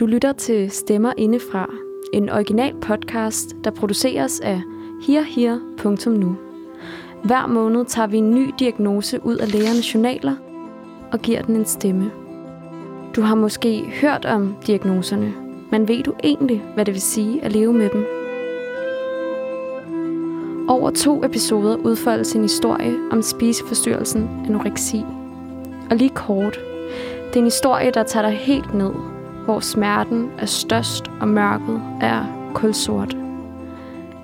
Du lytter til Stemmer Indefra, en original podcast, der produceres af herher.nu. Hver måned tager vi en ny diagnose ud af lægernes journaler og giver den en stemme. Du har måske hørt om diagnoserne, men ved du egentlig, hvad det vil sige at leve med dem? Over to episoder udfoldes en historie om spiseforstyrrelsen anoreksi. Og lige kort, det er en historie, der tager dig helt ned, hvor smerten er størst og mørket er kulsort.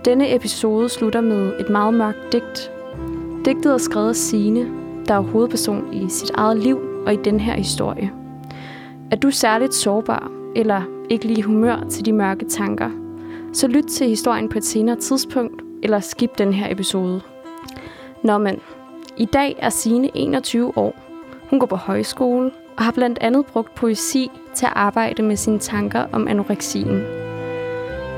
Denne episode slutter med et meget mørkt digt. Digtet er skrevet af Signe, der er hovedperson i sit eget liv og i den her historie. Er du særligt sårbar, eller ikke lige humør til de mørke tanker, så lyt til historien på et senere tidspunkt, eller skip den her episode. Nå men, i dag er Signe 21 år. Hun går på højskole og har blandt andet brugt poesi til at arbejde med sine tanker om anoreksien.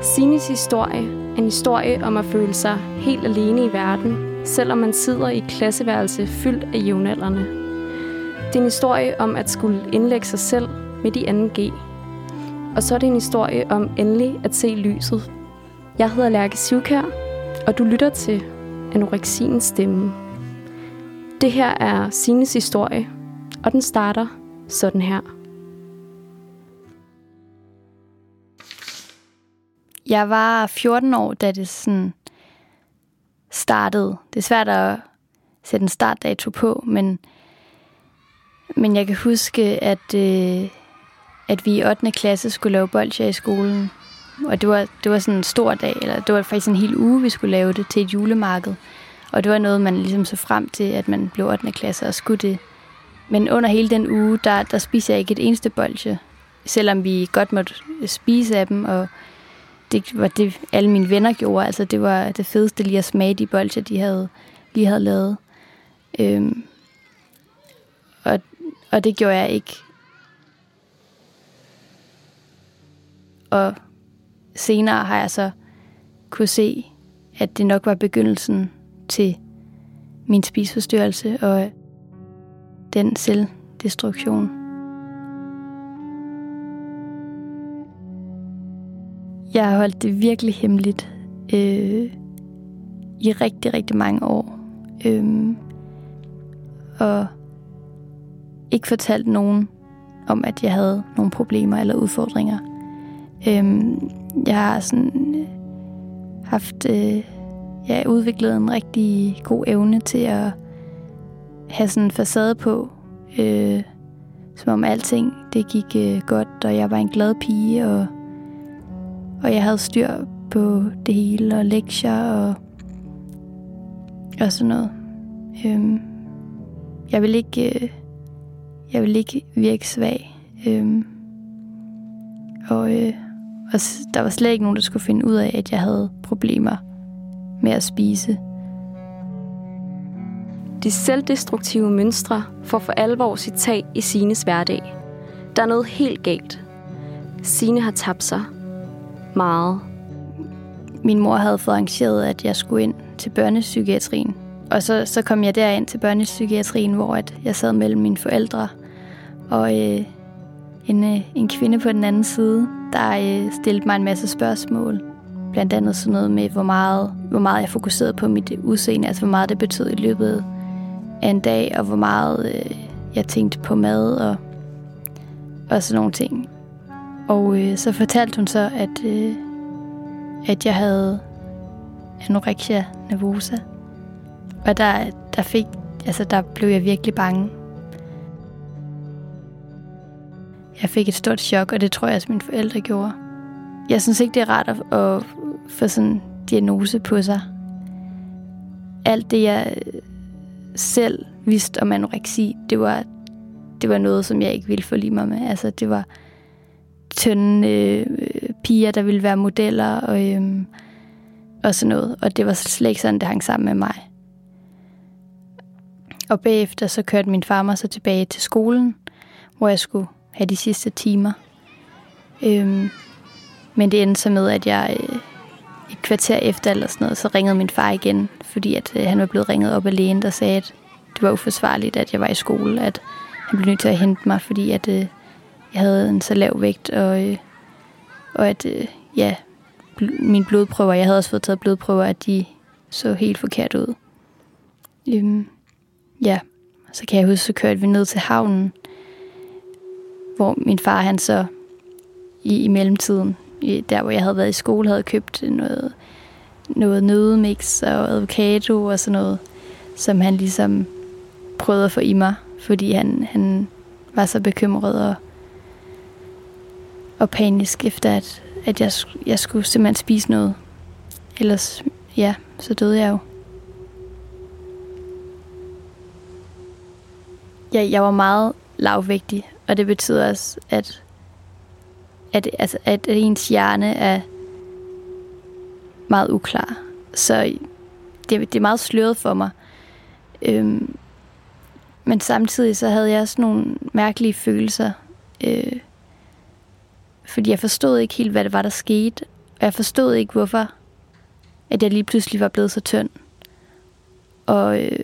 Sines historie er en historie om at føle sig helt alene i verden, selvom man sidder i et klasseværelse fyldt af jævnaldrende. Det er en historie om at skulle indlægge sig selv midt i anden G. Og så er det en historie om endelig at se lyset. Jeg hedder Lærke Sivkær, og du lytter til Anoreksiens stemme. Det her er Sines historie, og den starter sådan her. Jeg var 14 år, da det sådan startede. Det er svært at sætte en startdato på, men, men jeg kan huske, at, øh, at vi i 8. klasse skulle lave bolcher i skolen. Og det var, det var sådan en stor dag, eller det var faktisk en hel uge, vi skulle lave det til et julemarked. Og det var noget, man ligesom så frem til, at man blev 8. klasse og skulle det. Men under hele den uge, der, der spiser jeg ikke et eneste bolsje, Selvom vi godt måtte spise af dem, og det var det, alle mine venner gjorde. Altså, det var det fedeste lige at smage de bolcher, de havde, lige havde lavet. Øhm, og, og det gjorde jeg ikke. Og senere har jeg så kunne se, at det nok var begyndelsen til min spiseforstyrrelse og den selvdestruktion. Jeg har holdt det virkelig hemmeligt øh, i rigtig, rigtig mange år. Øh, og ikke fortalt nogen om, at jeg havde nogle problemer eller udfordringer. Øh, jeg har sådan øh, haft, øh, jeg har udviklet en rigtig god evne til at have sådan en facade på, øh, som om alting det gik øh, godt, og jeg var en glad pige, og og jeg havde styr på det hele, og lektier og, og sådan noget. Øh, jeg vil ikke, øh, jeg vil ikke virke svag. Øh, og, øh, og der var slet ikke nogen, der skulle finde ud af, at jeg havde problemer med at spise. De selvdestruktive mønstre får for alvor sit tag i Sines hverdag. Der er noget helt galt. Sine har tabt sig meget. Min mor havde fået arrangeret, at jeg skulle ind til børnepsykiatrien. Og så, så kom jeg derind til børnepsykiatrien, hvor at jeg sad mellem mine forældre og øh, en, øh, en kvinde på den anden side, der øh, stillede mig en masse spørgsmål. Blandt andet sådan noget med, hvor meget, hvor meget jeg fokuserede på mit udseende, altså hvor meget det betød i løbet af en dag, og hvor meget øh, jeg tænkte på mad og, og sådan nogle ting. Og øh, så fortalte hun så, at, øh, at jeg havde anorexia nervosa. Og der, der, fik, altså der blev jeg virkelig bange. Jeg fik et stort chok, og det tror jeg også mine forældre gjorde. Jeg synes ikke, det er rart at, at få sådan en diagnose på sig. Alt det, jeg selv vidste om anoreksi, det var, det var noget, som jeg ikke ville forlige mig med. Altså, det var, tynde øh, piger, der ville være modeller og, øh, og sådan noget. Og det var slet ikke sådan, det hang sammen med mig. Og bagefter så kørte min far mig så tilbage til skolen, hvor jeg skulle have de sidste timer. Øhm, men det endte så med, at jeg øh, et kvarter efter eller sådan noget, så ringede min far igen, fordi at øh, han var blevet ringet op af lægen, der sagde, at det var uforsvarligt, at jeg var i skole, at han blev nødt til at hente mig, fordi at øh, jeg havde en så lav vægt, og øh, og at, øh, ja, mine blodprøver, jeg havde også fået taget blodprøver, at de så helt forkert ud. Øhm, ja, så kan jeg huske, så kørte vi ned til havnen, hvor min far, han så i, i mellemtiden, der hvor jeg havde været i skole, havde købt noget, noget nødemix og avocado og sådan noget, som han ligesom prøvede at få i mig, fordi han, han var så bekymret og, og panisk efter, at, at jeg, jeg skulle simpelthen spise noget. Ellers, ja, så døde jeg jo. Jeg, jeg var meget lavvægtig, og det betyder også, at, at, altså, at ens hjerne er meget uklar. Så det, det er meget sløret for mig. Øhm, men samtidig så havde jeg også nogle mærkelige følelser. Øh, fordi jeg forstod ikke helt, hvad det var, der skete. Og jeg forstod ikke, hvorfor at jeg lige pludselig var blevet så tynd. Og, øh,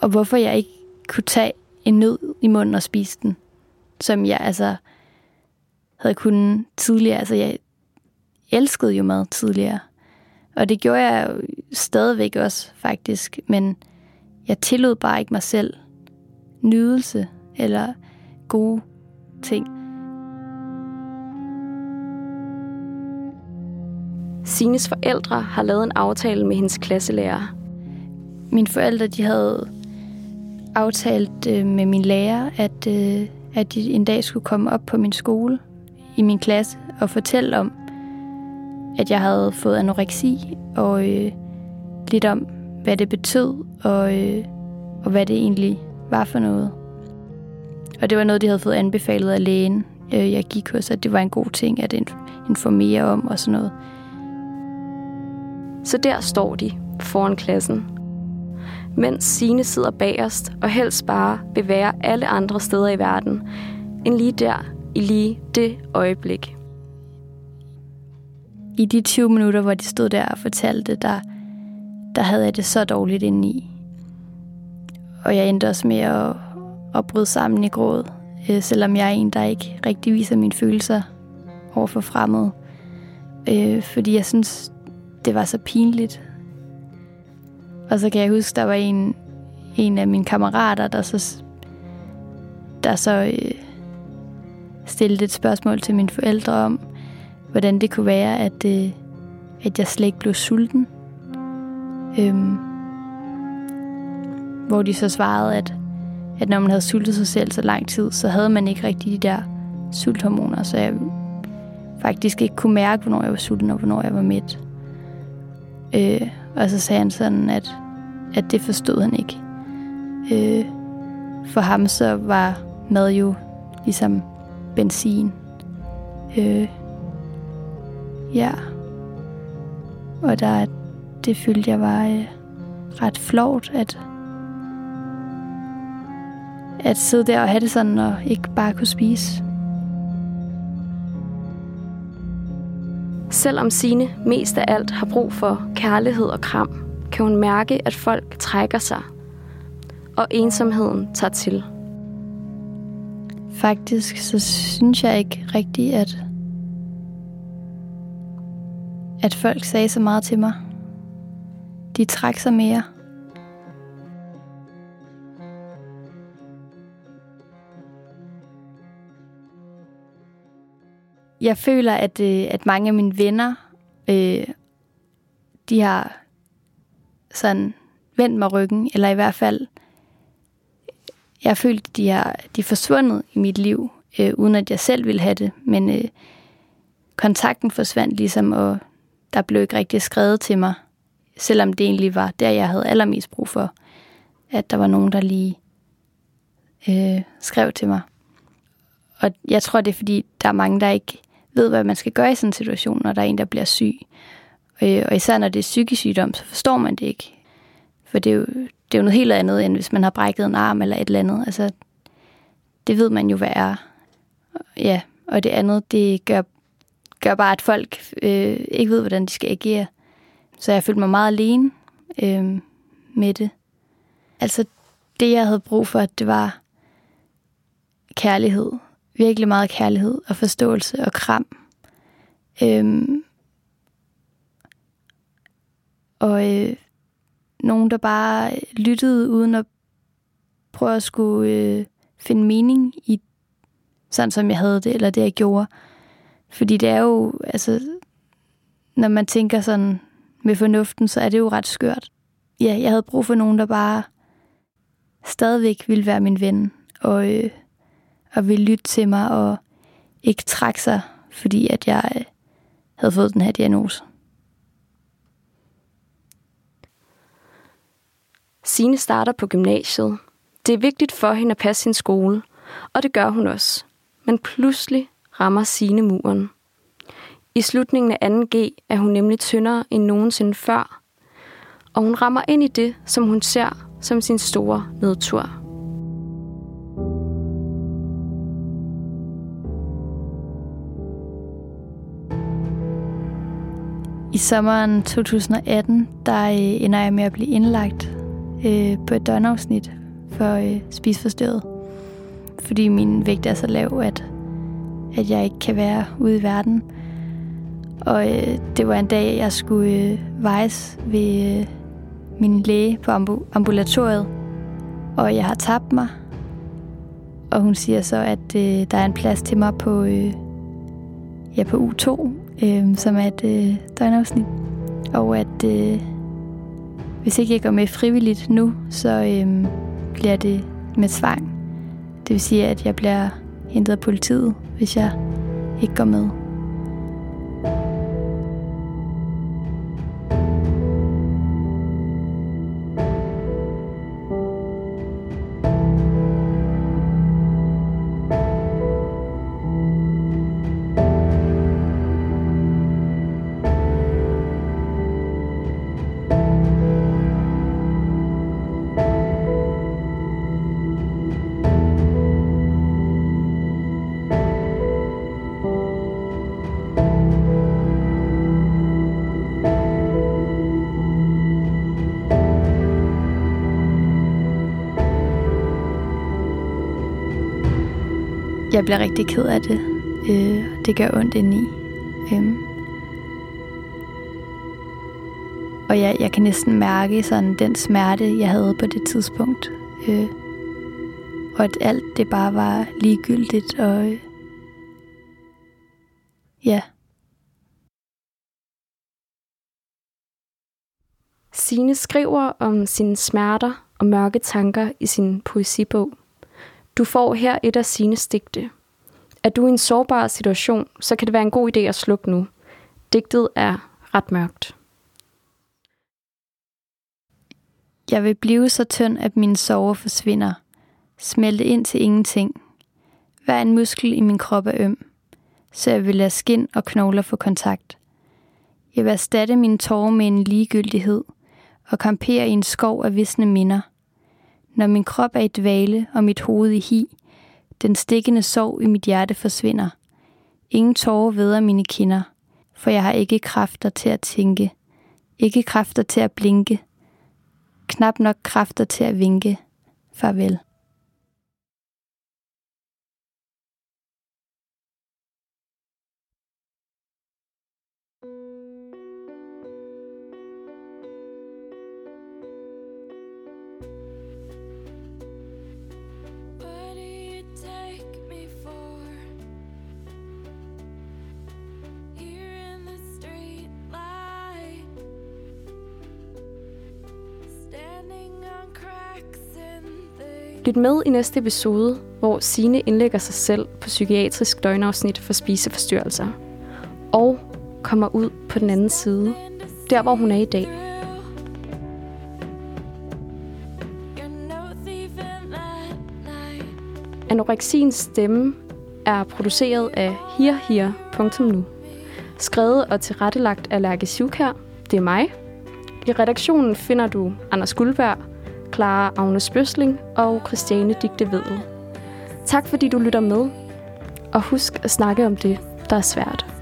og hvorfor jeg ikke kunne tage en nød i munden og spise den. Som jeg altså havde kunnet tidligere. Altså jeg elskede jo mad tidligere. Og det gjorde jeg jo stadigvæk også, faktisk. Men jeg tillod bare ikke mig selv nydelse eller gode ting. Sines forældre har lavet en aftale med hendes klasselærer. Mine forældre de havde aftalt øh, med min lærer, at, øh, at de en dag skulle komme op på min skole i min klasse og fortælle om, at jeg havde fået anoreksi, og øh, lidt om, hvad det betød, og, øh, og hvad det egentlig var for noget. Og det var noget, de havde fået anbefalet af lægen, øh, jeg gik hos, at det var en god ting at informere om og sådan noget. Så der står de foran klassen. Mens Sine sidder bagerst og helst bare vil være alle andre steder i verden, end lige der, i lige det øjeblik. I de 20 minutter, hvor de stod der og fortalte, der, der havde jeg det så dårligt indeni. Og jeg endte også med at, at bryde sammen i gråd, øh, selvom jeg er en, der ikke rigtig viser mine følelser over for fremmede. Øh, fordi jeg synes, det var så pinligt. Og så kan jeg huske, der var en, en af mine kammerater, der så, der så øh, stillede et spørgsmål til mine forældre om, hvordan det kunne være, at, øh, at jeg slet ikke blev sulten. Øhm, hvor de så svarede, at, at når man havde sultet sig selv så lang tid, så havde man ikke rigtig de der sulthormoner, så jeg faktisk ikke kunne mærke, hvornår jeg var sulten og hvornår jeg var mæt. Øh, og så sagde han sådan, at, at det forstod han ikke. Øh, for ham så var mad jo ligesom benzin. Øh, ja. Og der, det følte jeg var øh, ret flot, at, at sidde der og have det sådan, og ikke bare kunne spise. Selvom Sine mest af alt har brug for kærlighed og kram, kan hun mærke, at folk trækker sig, og ensomheden tager til. Faktisk så synes jeg ikke rigtigt, at, at folk sagde så meget til mig. De trak sig mere. jeg føler, at, øh, at mange af mine venner, øh, de har sådan vendt mig ryggen, eller i hvert fald, jeg har følt, at de, har, de er forsvundet i mit liv, øh, uden at jeg selv ville have det, men øh, kontakten forsvandt ligesom, og der blev ikke rigtig skrevet til mig, selvom det egentlig var der, jeg havde allermest brug for, at der var nogen, der lige øh, skrev til mig. Og jeg tror, det er fordi, der er mange, der ikke ved, hvad man skal gøre i sådan en situation, når der er en, der bliver syg. Øh, og især når det er psykisk sygdom, så forstår man det ikke. For det er, jo, det er jo noget helt andet, end hvis man har brækket en arm eller et eller andet. Altså, det ved man jo, hvad er. Ja, og det andet, det gør, gør bare, at folk øh, ikke ved, hvordan de skal agere. Så jeg følte mig meget alene øh, med det. Altså, det jeg havde brug for, det var kærlighed virkelig meget kærlighed og forståelse og kram. Øhm, og øh, nogen, der bare lyttede uden at prøve at skulle øh, finde mening i sådan, som jeg havde det, eller det, jeg gjorde. Fordi det er jo, altså, når man tænker sådan med fornuften, så er det jo ret skørt. Ja, jeg havde brug for nogen, der bare stadigvæk ville være min ven, og, øh, og ville lytte til mig, og ikke trække sig, fordi at jeg øh, havde fået den her diagnose. Sine starter på gymnasiet. Det er vigtigt for hende at passe sin skole, og det gør hun også. Men pludselig rammer Sine muren. I slutningen af 2G er hun nemlig tyndere end nogensinde før, og hun rammer ind i det, som hun ser som sin store nedtur. I sommeren 2018, der ender jeg med at blive indlagt øh, på et døgnafsnit for øh, spisforstyrret. Fordi min vægt er så lav, at, at jeg ikke kan være ude i verden. Og øh, det var en dag, jeg skulle øh, vejes ved øh, min læge på ambu- ambulatoriet. Og jeg har tabt mig. Og hun siger så, at øh, der er en plads til mig på, øh, ja, på U2, øh, som er et øh, døgnafsnit. Og at øh, hvis ikke jeg går med frivilligt nu, så øhm, bliver det med tvang. Det vil sige, at jeg bliver hentet af politiet, hvis jeg ikke går med. Jeg bliver rigtig ked af det. Øh, det gør ondt indeni. Øh. Og jeg, jeg kan næsten mærke sådan den smerte, jeg havde på det tidspunkt. Øh. Og at alt det bare var ligegyldigt. Og øh. ja. Sine skriver om sine smerter og mørke tanker i sin poesibog. Du får her et af sine digte. Er du i en sårbar situation, så kan det være en god idé at slukke nu. Digtet er ret mørkt. Jeg vil blive så tynd, at mine sover forsvinder. Smelte ind til ingenting. Hver en muskel i min krop er øm, så jeg vil lade skin og knogler få kontakt. Jeg vil erstatte mine tårer med en ligegyldighed og kampere i en skov af visne minder – når min krop er i dvale og mit hoved i hi, den stikkende sorg i mit hjerte forsvinder. Ingen tårer veder mine kinder, for jeg har ikke kræfter til at tænke. Ikke kræfter til at blinke. Knap nok kræfter til at vinke. Farvel. Lyt med i næste episode, hvor Sine indlægger sig selv på psykiatrisk døgnafsnit for spiseforstyrrelser. Og kommer ud på den anden side, der hvor hun er i dag. Anoreksiens stemme er produceret af hirhir.nu. Skrevet og tilrettelagt af Lærke Sivkær. Det er mig. I redaktionen finder du Anders Guldberg, Clara Agnes Bøsling og Christiane Digte Vedel. Tak fordi du lytter med, og husk at snakke om det, der er svært.